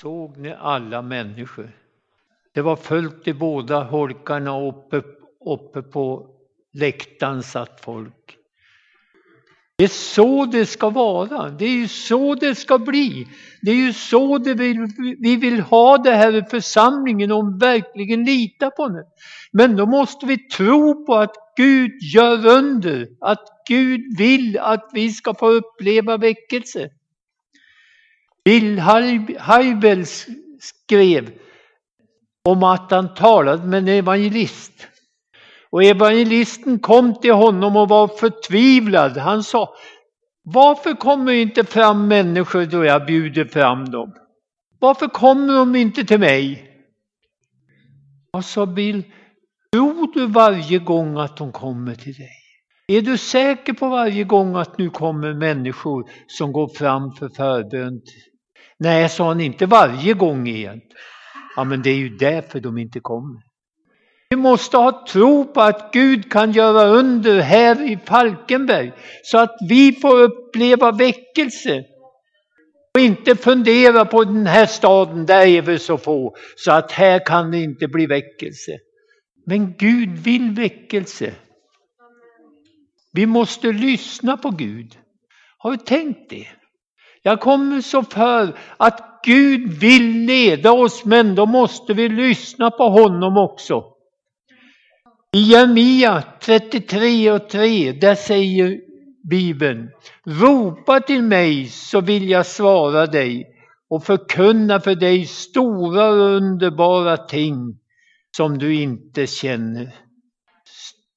såg ni alla människor. Det var fullt i båda holkarna uppe, uppe på läktaren satt folk. Det är så det ska vara. Det är ju så det ska bli. Det är ju så det vill, vi vill ha det här i församlingen och verkligen lita på det. Men då måste vi tro på att Gud gör under, att Gud vill att vi ska få uppleva väckelse. Bill Heibel skrev om att han talade med en evangelist. Och evangelisten kom till honom och var förtvivlad. Han sa, varför kommer inte fram människor då jag bjuder fram dem? Varför kommer de inte till mig? Och sa Bill, tror du varje gång att de kommer till dig? Är du säker på varje gång att nu kommer människor som går fram för förbön? Nej, sa han, inte varje gång igen. Ja, men det är ju därför de inte kommer. Vi måste ha tro på att Gud kan göra under här i Falkenberg så att vi får uppleva väckelse. Och inte fundera på den här staden, där är vi så få, så att här kan det inte bli väckelse. Men Gud vill väckelse. Vi måste lyssna på Gud. Har du tänkt det? Jag kommer så för att Gud vill leda oss, men då måste vi lyssna på honom också. I Jeremia 33 och 3, där säger Bibeln, ropa till mig så vill jag svara dig och förkunna för dig stora och underbara ting som du inte känner.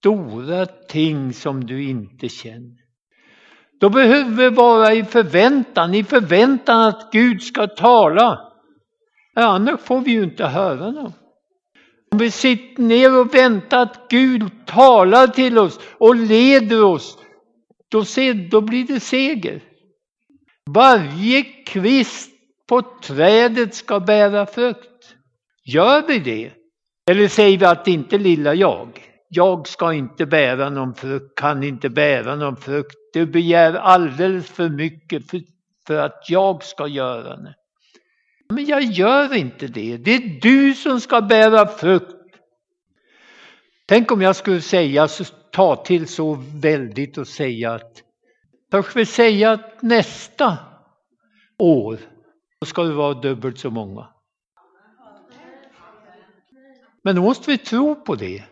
Stora ting som du inte känner. Då behöver vi vara i förväntan, i förväntan att Gud ska tala. Annars får vi ju inte höra något. Om vi sitter ner och väntar att Gud talar till oss och leder oss, då, ser, då blir det seger. Varje kvist på trädet ska bära frukt. Gör vi det? Eller säger vi att det inte lilla jag, jag ska inte bära någon frukt, kan inte bära någon frukt. Du begär alldeles för mycket för, för att jag ska göra det. Men jag gör inte det. Det är du som ska bära frukt. Tänk om jag skulle säga, ta till så väldigt och säga att, kanske vi säga att nästa år då ska det vara dubbelt så många. Men då måste vi tro på det.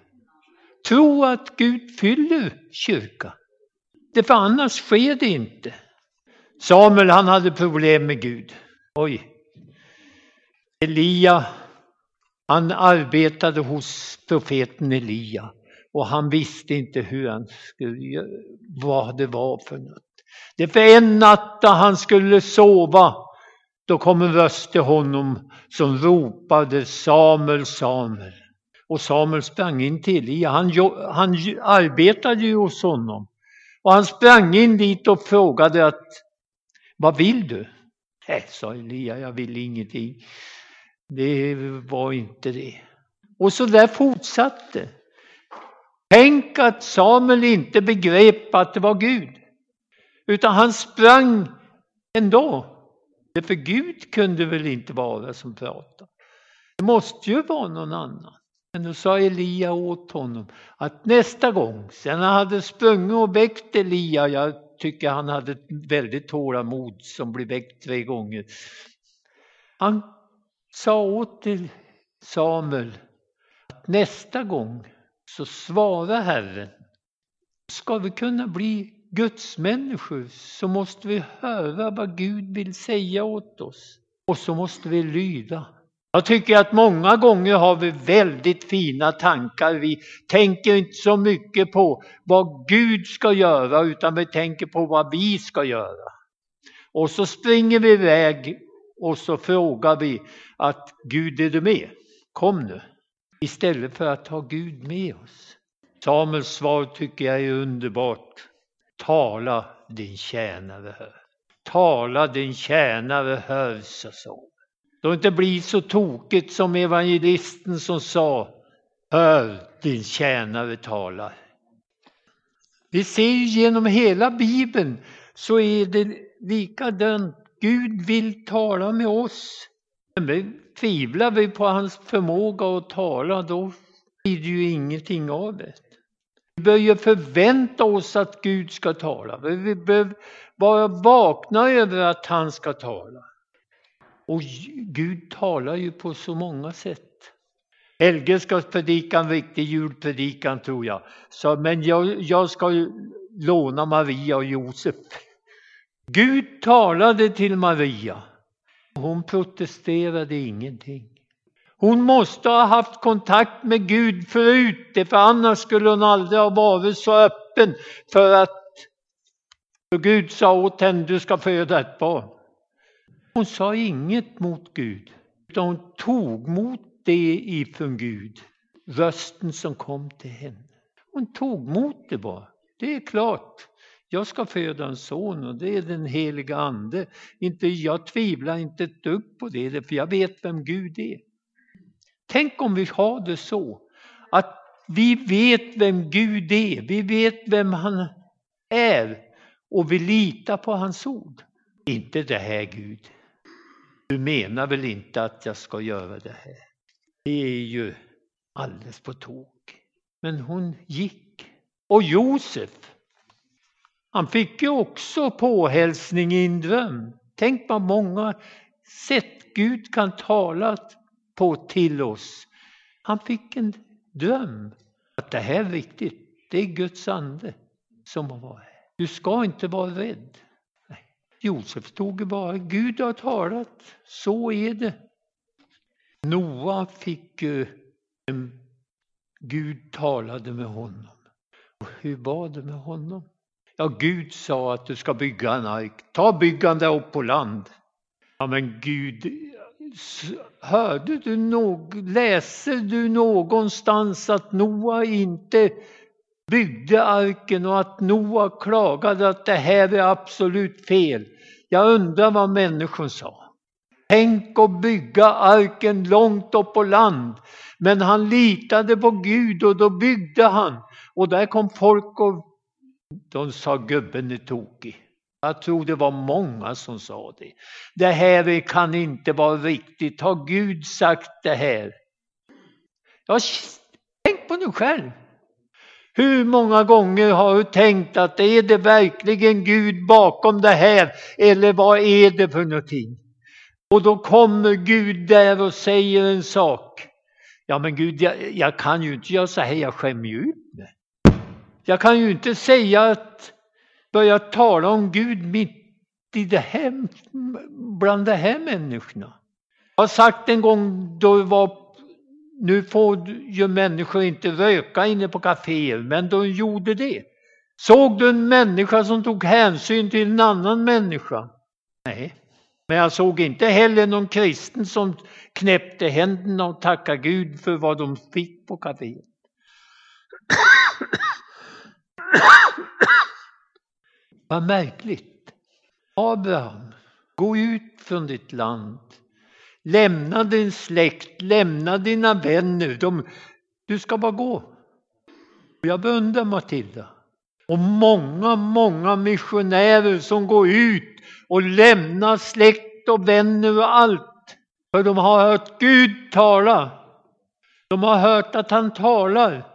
Tro att Gud fyller kyrkan. Det för annars sker det inte. Samuel han hade problem med Gud. Oj. Elia han arbetade hos profeten Elia och han visste inte hur han skulle, vad det var för något. Det för en natt när han skulle sova, då kom en röst till honom som ropade Samuel, Samuel. Och Samuel sprang in till Elia. Han, han arbetade ju hos honom. Och han sprang in dit och frågade att vad vill du? Nej, sa Elia, jag vill ingenting. Det var inte det. Och så där fortsatte. Tänk att Samuel inte begrep att det var Gud. Utan han sprang ändå. För Gud kunde väl inte vara som pratade. Det måste ju vara någon annan. Men då sa Elia åt honom att nästa gång, sen han hade sprungit och väckt Elia, jag tycker han hade ett väldigt tålamod som blev väckt tre gånger. Han sa åt till Samuel att nästa gång så svarar Herren. Ska vi kunna bli Guds människor så måste vi höra vad Gud vill säga åt oss och så måste vi lyda. Jag tycker att många gånger har vi väldigt fina tankar. Vi tänker inte så mycket på vad Gud ska göra utan vi tänker på vad vi ska göra. Och så springer vi iväg och så frågar vi att Gud är du med? Kom nu. Istället för att ha Gud med oss. Samuels svar tycker jag är underbart. Tala din tjänare hör. Tala din tjänare hör, sa Samuel. Då inte blir så tokigt som evangelisten som sa Hör din tjänare talar. Vi ser genom hela Bibeln så är det likadant. Gud vill tala med oss. Men tvivlar vi på hans förmåga att tala, då blir det ju ingenting av det. Vi bör ju förvänta oss att Gud ska tala. Vi bör vara vakna över att han ska tala. Och Gud talar ju på så många sätt. Helge ska predika en riktig julpredikan tror jag. Så, men jag, jag ska låna Maria och Josef. Gud talade till Maria. Hon protesterade ingenting. Hon måste ha haft kontakt med Gud förut, för annars skulle hon aldrig ha varit så öppen för att Gud sa åt henne, du ska föda ett barn. Hon sa inget mot Gud, utan hon tog mot det ifrån Gud, rösten som kom till henne. Hon tog mot det bara. Det är klart, jag ska föda en son och det är den heliga ande. Inte, jag tvivlar inte ett dugg på det, för jag vet vem Gud är. Tänk om vi har det så att vi vet vem Gud är, vi vet vem han är och vi litar på hans ord. Inte det här Gud. Du menar väl inte att jag ska göra det här? Det är ju alldeles på tok. Men hon gick. Och Josef, han fick ju också påhälsning i en dröm. Tänk vad många sätt Gud kan tala på till oss. Han fick en dröm. Att det här är viktigt. Det är Guds ande som har varit här. Du ska inte vara rädd. Josef tog bara, Gud har talat, så är det. Noa fick eh, en Gud talade med honom. Och hur var det med honom? Ja, Gud sa att du ska bygga en ark. Ta byggande upp på land. Ja, men Gud, hörde du något, läser du någonstans att Noa inte byggde arken och att Noa klagade att det här är absolut fel? Jag undrar vad människor sa. Tänk att bygga arken långt upp på land. Men han litade på Gud och då byggde han. Och där kom folk och de sa gubben är tokig. Jag tror det var många som sa det. Det här kan inte vara riktigt. Har Gud sagt det här? Ja, tänk på dig själv. Hur många gånger har du tänkt att är det verkligen Gud bakom det här? Eller vad är det för någonting? Och då kommer Gud där och säger en sak. Ja men Gud, jag, jag kan ju inte göra så här, jag skämmer ju ut mig. Jag kan ju inte säga att, börja tala om Gud mitt i det här, bland de här människorna. Jag har sagt en gång då det var, nu får ju människor inte röka inne på kaféer, men de gjorde det. Såg du en människa som tog hänsyn till en annan människa? Nej. Men jag såg inte heller någon kristen som knäppte händerna och tackade Gud för vad de fick på kaféet. Vad märkligt. Abraham, gå ut från ditt land. Lämna din släkt, lämna dina vänner. De, du ska bara gå. Jag beundrar Matilda. Och många, många missionärer som går ut och lämnar släkt och vänner och allt. För de har hört Gud tala. De har hört att han talar.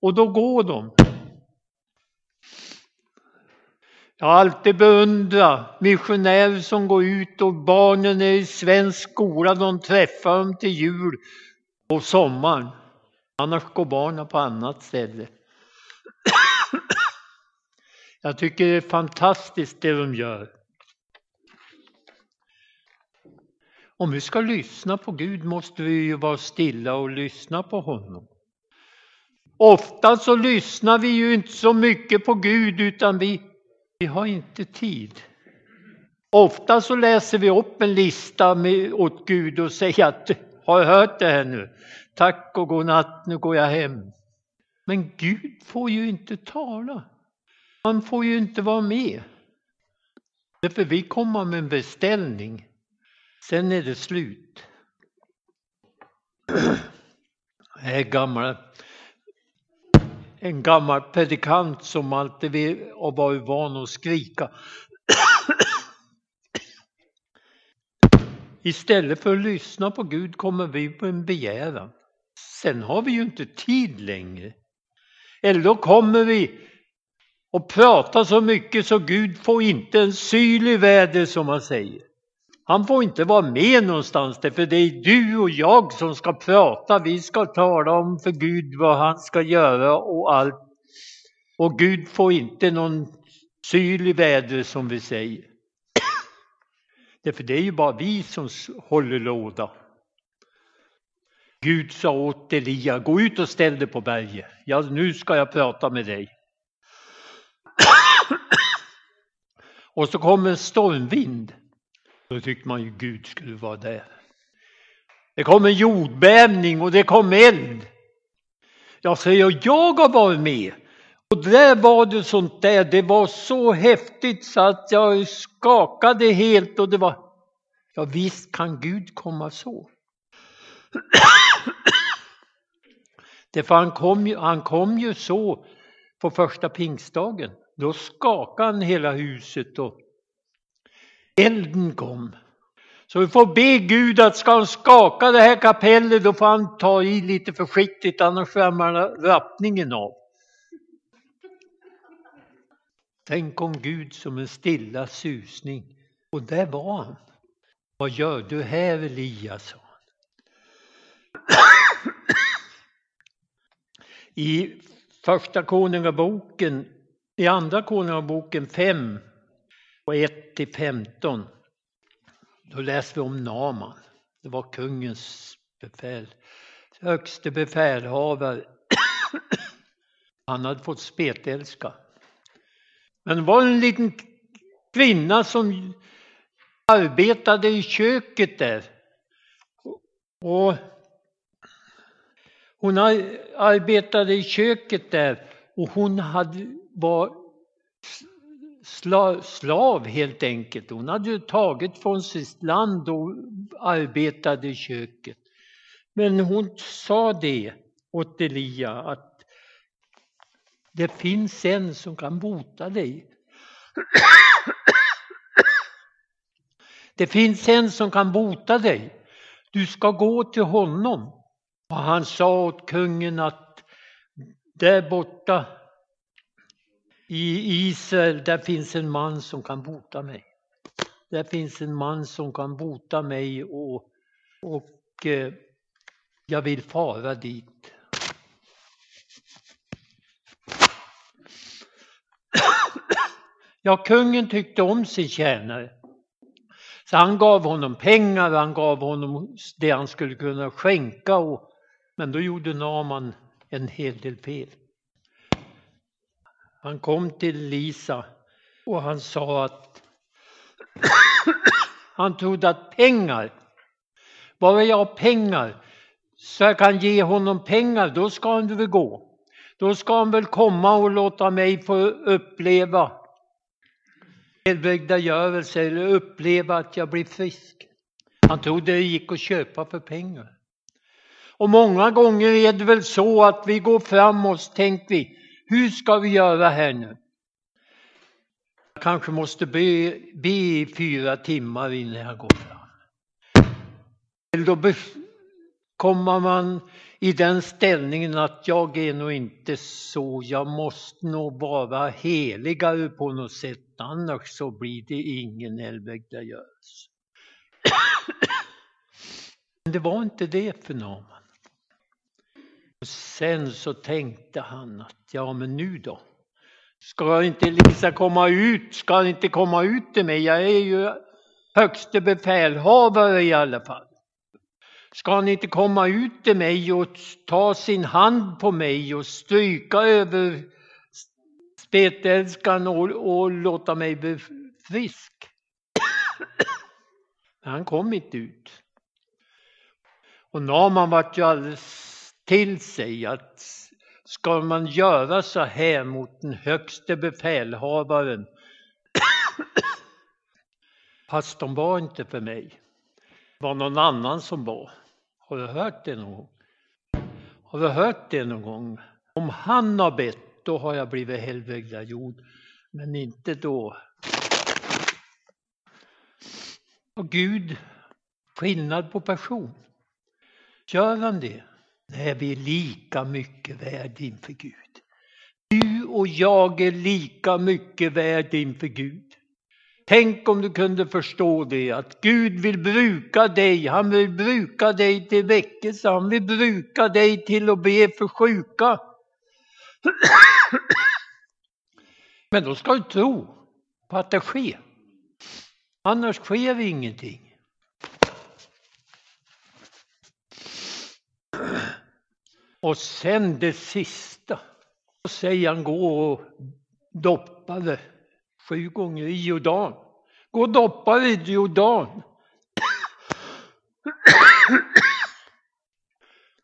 Och då går de. Jag har alltid beundrat missionärer som går ut och barnen är i svensk skola. De träffar dem till jul och sommaren. Annars går barnen på annat ställe. Jag tycker det är fantastiskt det de gör. Om vi ska lyssna på Gud måste vi ju vara stilla och lyssna på honom. Ofta så lyssnar vi ju inte så mycket på Gud utan vi, vi har inte tid. Ofta så läser vi upp en lista med, åt Gud och säger att har jag hört det här nu? Tack och god natt, nu går jag hem. Men Gud får ju inte tala. Han får ju inte vara med. Därför vi kommer med en beställning. Sen är det slut. Det här gamla en gammal predikant som alltid har varit van att skrika. Istället för att lyssna på Gud kommer vi på en begäran. Sen har vi ju inte tid längre. Eller då kommer vi och pratar så mycket så Gud får inte en syl i väder som man säger. Han får inte vara med någonstans för det är du och jag som ska prata. Vi ska tala om för Gud vad han ska göra och allt. Och Gud får inte någon syl i vädret, som vi säger. Därför det är ju bara vi som håller låda. Gud sa åt Elia, gå ut och ställ dig på berget. Ja, nu ska jag prata med dig. och så kom en stormvind. Då tyckte man ju Gud skulle vara där. Det kom en jordbävning och det kom eld. Jag säger, jag har varit med. Och där var det sånt där, det var så häftigt så att jag skakade helt och det var, ja visst kan Gud komma så. Därför han kom, ju, han kom ju så på första pingstdagen. Då skakade han hela huset och elden kom. Så vi får be Gud att ska han skaka det här kapellet då får han ta i lite försiktigt annars skärmar rappningen av. Tänk om Gud som en stilla susning. Och där var han. Vad gör du här Elias? I första konungaboken, i andra konungaboken 5 och 1 till 15. Då läser vi om Naman. Det var kungens befäl, högste befälhavare. Han hade fått spetälska. Men det var en liten kvinna som arbetade i köket där. Och hon arbetade i köket där och hon hade, var slav helt enkelt. Hon hade tagit från sitt land och arbetade i köket. Men hon sa det åt Elia att det finns en som kan bota dig. Det finns en som kan bota dig. Du ska gå till honom. Och han sa åt kungen att där borta i Israel, där finns en man som kan bota mig. Där finns en man som kan bota mig och, och eh, jag vill fara dit. Ja, kungen tyckte om sin tjänare. Så han gav honom pengar, han gav honom det han skulle kunna skänka. Och, men då gjorde Naman en hel del fel. Han kom till Lisa och han sa att han trodde att pengar, bara jag har pengar så jag kan ge honom pengar, då ska han väl gå. Då ska han väl komma och låta mig få uppleva helbrägdagörelse eller uppleva att jag blir frisk. Han trodde det gick att köpa för pengar. Och många gånger är det väl så att vi går fram och tänker vi, hur ska vi göra här nu? Jag kanske måste be, be i fyra timmar innan jag går fram. Då kommer man i den ställningen att jag är nog inte så, jag måste nog vara heligare på något sätt, annars så blir det ingen helbrägdagörelse. Men det var inte det för någon. Sen så tänkte han att ja men nu då? Ska inte Lisa komma ut? Ska han inte komma ut till mig? Jag är ju högste befälhavare i alla fall. Ska han inte komma ut till mig och ta sin hand på mig och stryka över spetälskan och, och låta mig bli frisk? Men han kom inte ut. Och Naman vart ju alldeles till sig att ska man göra så här mot den högste befälhavaren fast de var inte för mig. Det var någon annan som var. Har du hört det någon gång? Har du hört det någon gång? Om han har bett, då har jag blivit helbrägdaggjord, men inte då. Och Gud skillnad på person? Gör han det? Är vi är lika mycket värd inför Gud. Du och jag är lika mycket värd inför Gud. Tänk om du kunde förstå det, att Gud vill bruka dig. Han vill bruka dig till väckelse, han vill bruka dig till att be för sjuka. Men då ska du tro på att det sker. Annars sker ingenting. Och sen det sista. Då säger han gå och doppa det sju gånger i Jordan. Gå och doppa i Jordan.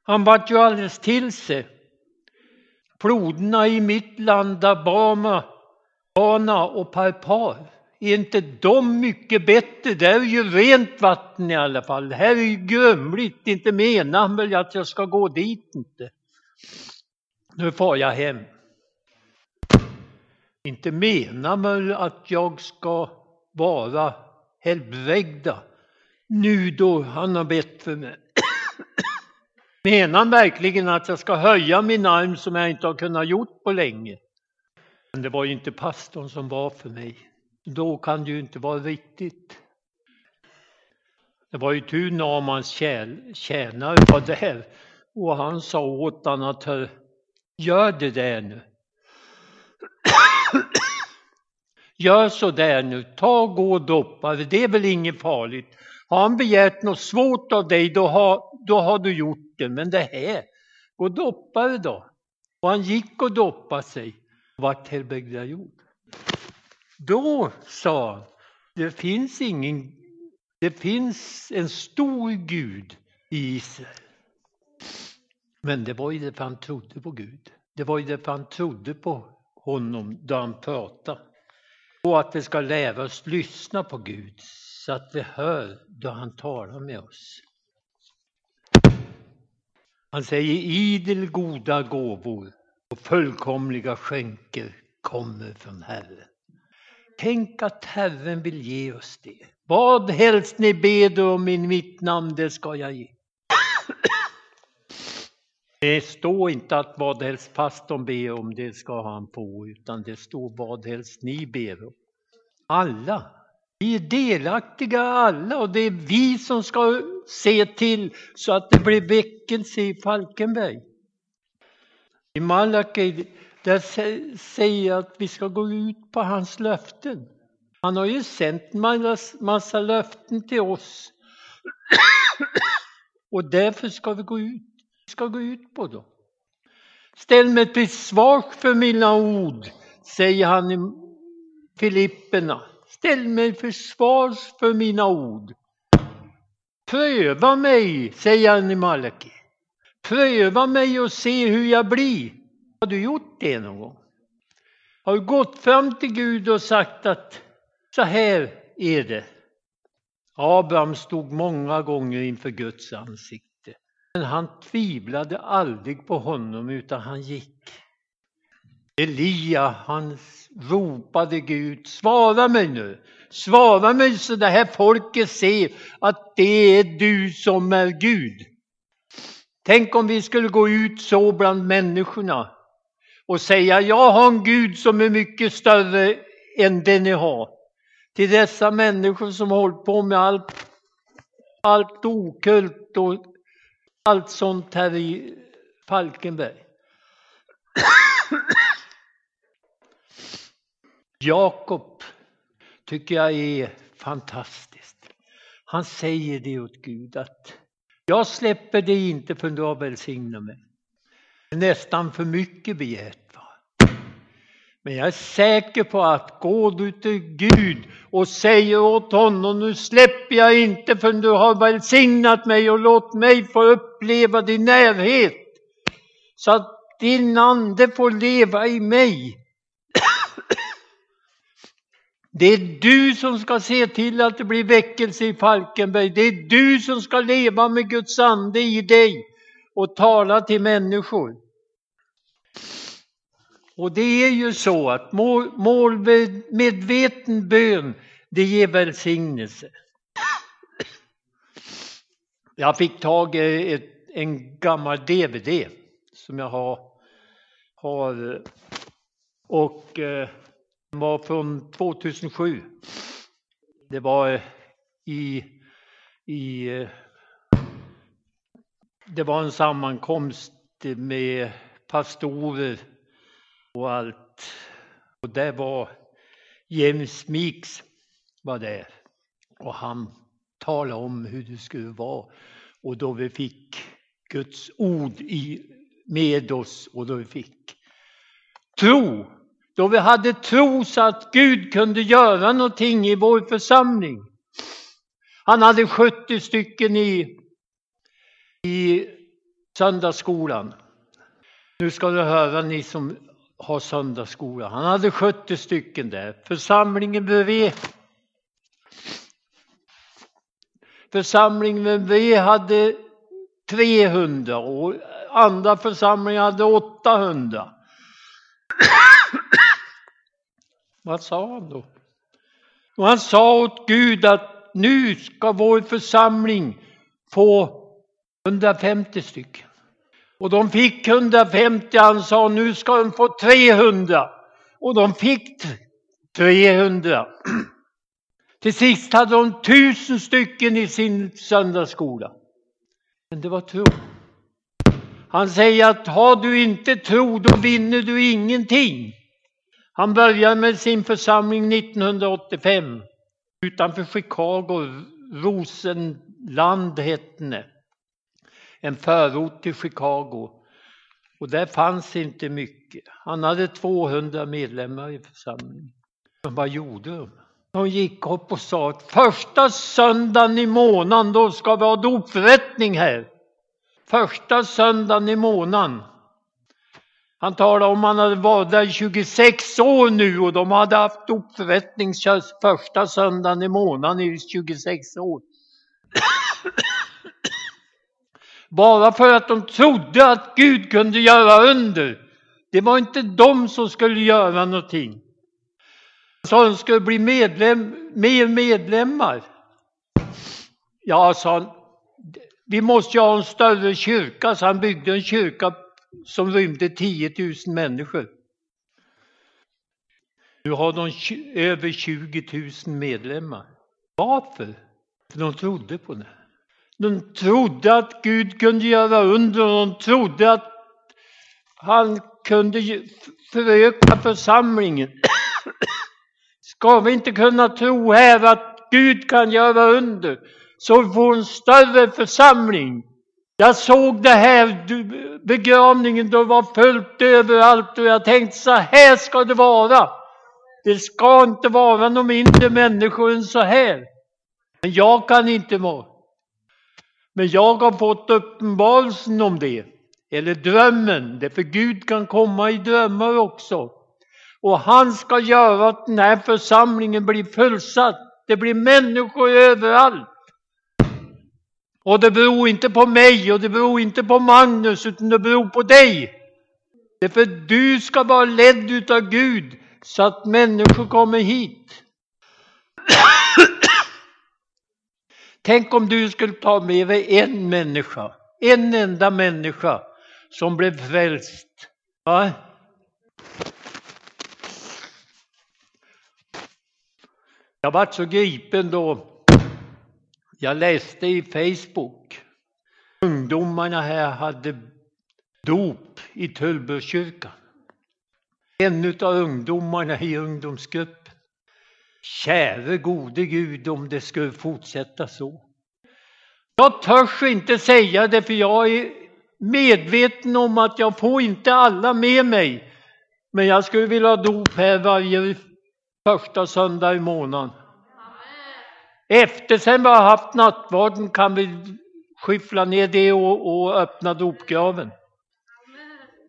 Han vart ju alldeles till sig. Floderna i mitt land, Abama, Bana och Parpar, är inte de mycket bättre? Det är ju rent vatten i alla fall. Det här är ju grumligt. Inte menar han väl att jag ska gå dit inte. Nu far jag hem. Inte menar väl att jag ska vara helbrägda nu då han har bett för mig. Menar han verkligen att jag ska höja min arm som jag inte har kunnat gjort på länge? Men det var ju inte pastorn som var för mig. Då kan det ju inte vara riktigt. Det var ju tur Namans tjänare var där och han sa åt honom att gör det där nu. Gör så där nu, ta gå och doppa det är väl inget farligt. Har han begärt något svårt av dig, då har, då har du gjort det. Men det här, gå och doppa det då. Och han gick och doppade sig och vart helbrägdaggjord. Då sa han, det finns ingen, det finns en stor Gud i Israel. Men det var ju därför han trodde på Gud. Det var ju därför han trodde på honom då han pratade. Och att vi ska lära oss lyssna på Gud så att vi hör då han talar med oss. Han säger idel goda gåvor och fullkomliga skänker kommer från Herren. Tänk att Herren vill ge oss det. Vad helst ni ber om i mitt namn, det ska jag ge. Det står inte att vad helst pastorn ber om, det ska han få, utan det står vad helst ni ber om. Alla. Vi är delaktiga alla och det är vi som ska se till så att det blir väckelse i Falkenberg. I Malaki där säger att vi ska gå ut på hans löften. Han har ju sänt massa löften till oss. Och därför ska vi gå ut, vi ska gå ut på dem. Ställ mig till svars för mina ord, säger han i Filipperna. Ställ mig till svars för mina ord. Pröva mig, säger han i Malaki. Pröva mig och se hur jag blir. Har du gjort det någon gång? Har du gått fram till Gud och sagt att så här är det? Abraham stod många gånger inför Guds ansikte. Men han tvivlade aldrig på honom utan han gick. Elia, han ropade Gud, svara mig nu, svara mig så det här folket ser att det är du som är Gud. Tänk om vi skulle gå ut så bland människorna och säga jag har en Gud som är mycket större än det ni har. Till dessa människor som har hållit på med allt, allt okult och allt sånt här i Falkenberg. Jakob tycker jag är fantastiskt. Han säger det åt Gud att jag släpper dig inte förrän du har välsignat mig nästan för mycket begärt. Va? Men jag är säker på att går du till Gud och säger åt honom nu släpper jag inte förrän du har välsignat mig och låt mig få uppleva din närhet så att din ande får leva i mig. Det är du som ska se till att det blir väckelse i Falkenberg. Det är du som ska leva med Guds ande i dig och tala till människor. Och det är ju så att målmedveten bön, det ger välsignelse. Jag fick tag i ett, en gammal DVD som jag har, har och den var från 2007. Det var i, i eh, det var en sammankomst med pastorer och allt. Och det var James Meeks var där och han talade om hur det skulle vara och då vi fick Guds ord i, med oss och då vi fick tro. Då vi hade tro så att Gud kunde göra någonting i vår församling. Han hade 70 stycken i, i söndagsskolan. Nu ska du höra ni som ha söndagsskola. Han hade 70 stycken där. Församlingen bredvid Församlingen bredvid hade 300 och andra församlingar hade 800. Vad sa han då? Och han sa åt Gud att nu ska vår församling få 150 stycken. Och de fick 150, han sa nu ska de få 300. Och de fick 300. Till sist hade de tusen stycken i sin söndagsskola. Men det var tro. Han säger att har du inte tro då vinner du ingenting. Han började med sin församling 1985 utanför Chicago, Rosenland hette det en förort till Chicago. Och där fanns inte mycket. Han hade 200 medlemmar i församlingen. Men vad gjorde de? De gick upp och sa att första söndagen i månaden då ska vi ha dopförrättning här. Första söndagen i månaden. Han talade om att han hade varit där 26 år nu och de hade haft dopförrättning första söndagen i månaden i 26 år. Bara för att de trodde att Gud kunde göra under. Det var inte de som skulle göra någonting. Så de skulle bli medlem, mer medlemmar. Ja, sa han, vi måste ju ha en större kyrka, så han byggde en kyrka som rymde 10 000 människor. Nu har de över 20 000 medlemmar. Varför? För de trodde på det. De trodde att Gud kunde göra under och de trodde att han kunde föröka församlingen. Ska vi inte kunna tro här att Gud kan göra under så vi får en större församling? Jag såg det här begravningen, Det var fullt överallt och jag tänkte så här ska det vara. Det ska inte vara några mindre människor än så här. Men jag kan inte vara. Men jag har fått uppenbarelsen om det, eller drömmen, därför Gud kan komma i drömmar också. Och han ska göra att den här församlingen blir fullsatt. Det blir människor överallt. Och det beror inte på mig och det beror inte på Magnus utan det beror på dig. Därför du ska vara ledd utav Gud så att människor kommer hit. Tänk om du skulle ta med dig en människa, en enda människa som blev frälst. Va? Jag vart så gripen då. Jag läste i Facebook. Ungdomarna här hade dop i Tullbergskyrkan. En av ungdomarna i ungdomsgruppen Käre gode Gud om det skulle fortsätta så. Jag törs inte säga det för jag är medveten om att jag får inte alla med mig. Men jag skulle vilja ha dop här varje första söndag i månaden. Efter sen vi har haft nattvarden kan vi skyffla ner det och, och öppna dopgraven.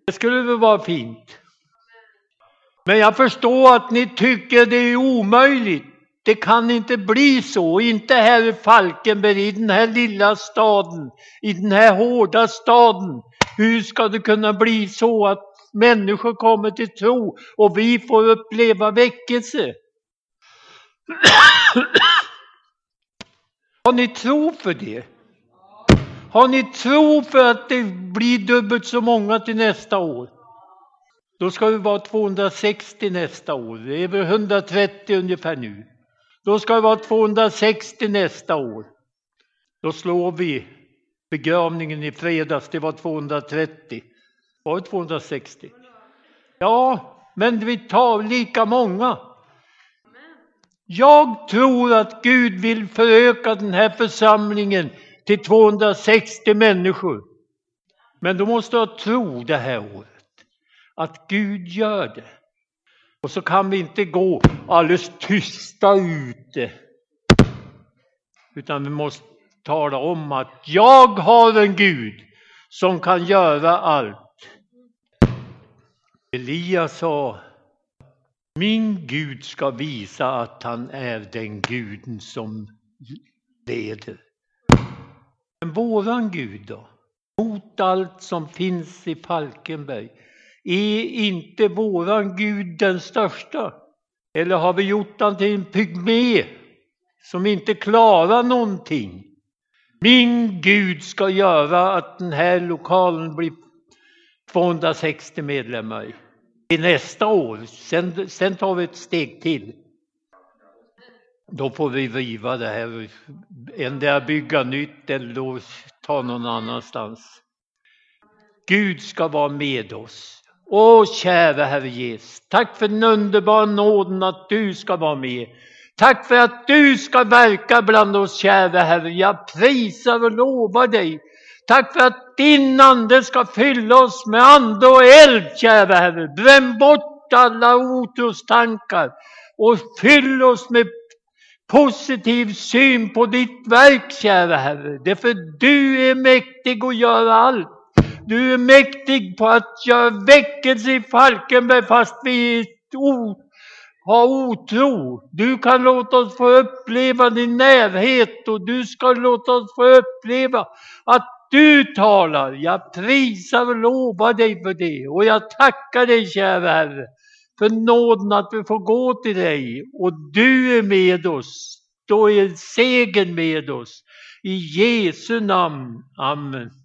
Det skulle väl vara fint. Men jag förstår att ni tycker det är omöjligt. Det kan inte bli så, inte här i Falkenberg, i den här lilla staden, i den här hårda staden. Hur ska det kunna bli så att människor kommer till tro och vi får uppleva väckelse? Har ni tro för det? Har ni tro för att det blir dubbelt så många till nästa år? Då ska vi vara 260 nästa år. Det är väl 130 ungefär nu. Då ska det vara 260 nästa år. Då slår vi begravningen i fredags. Det var 230. Var det 260? Ja, men vi tar lika många. Jag tror att Gud vill föröka den här församlingen till 260 människor. Men då måste jag tro det här året att Gud gör det. Och så kan vi inte gå alldeles tysta ute. Utan vi måste tala om att jag har en Gud som kan göra allt. Elia sa min Gud ska visa att han är den guden som leder. Men våran Gud då? Mot allt som finns i Falkenberg. Är inte våran Gud den största? Eller har vi gjort han till en pygmé som inte klarar någonting? Min Gud ska göra att den här lokalen blir 260 medlemmar i till nästa år. Sen, sen tar vi ett steg till. Då får vi riva det här, endera bygga nytt eller då ta någon annanstans. Gud ska vara med oss. Åh kära Herre Jesus, tack för den underbara nåden att du ska vara med. Tack för att du ska verka bland oss kära Herre. Jag prisar och lovar dig Tack för att din ande ska fylla oss med ande och eld, kära Herre. Bränn bort alla otrostankar och fyll oss med positiv syn på ditt verk, kära Herre. Därför du är mäktig att göra allt. Du är mäktig på att göra väckelse i Falkenberg fast vi har otro. Du kan låta oss få uppleva din närhet och du ska låta oss få uppleva att du talar. Jag prisar och lovar dig för det. Och jag tackar dig, kära Herre, för nåden att vi får gå till dig. Och du är med oss. Då är segern med oss. I Jesu namn. Amen.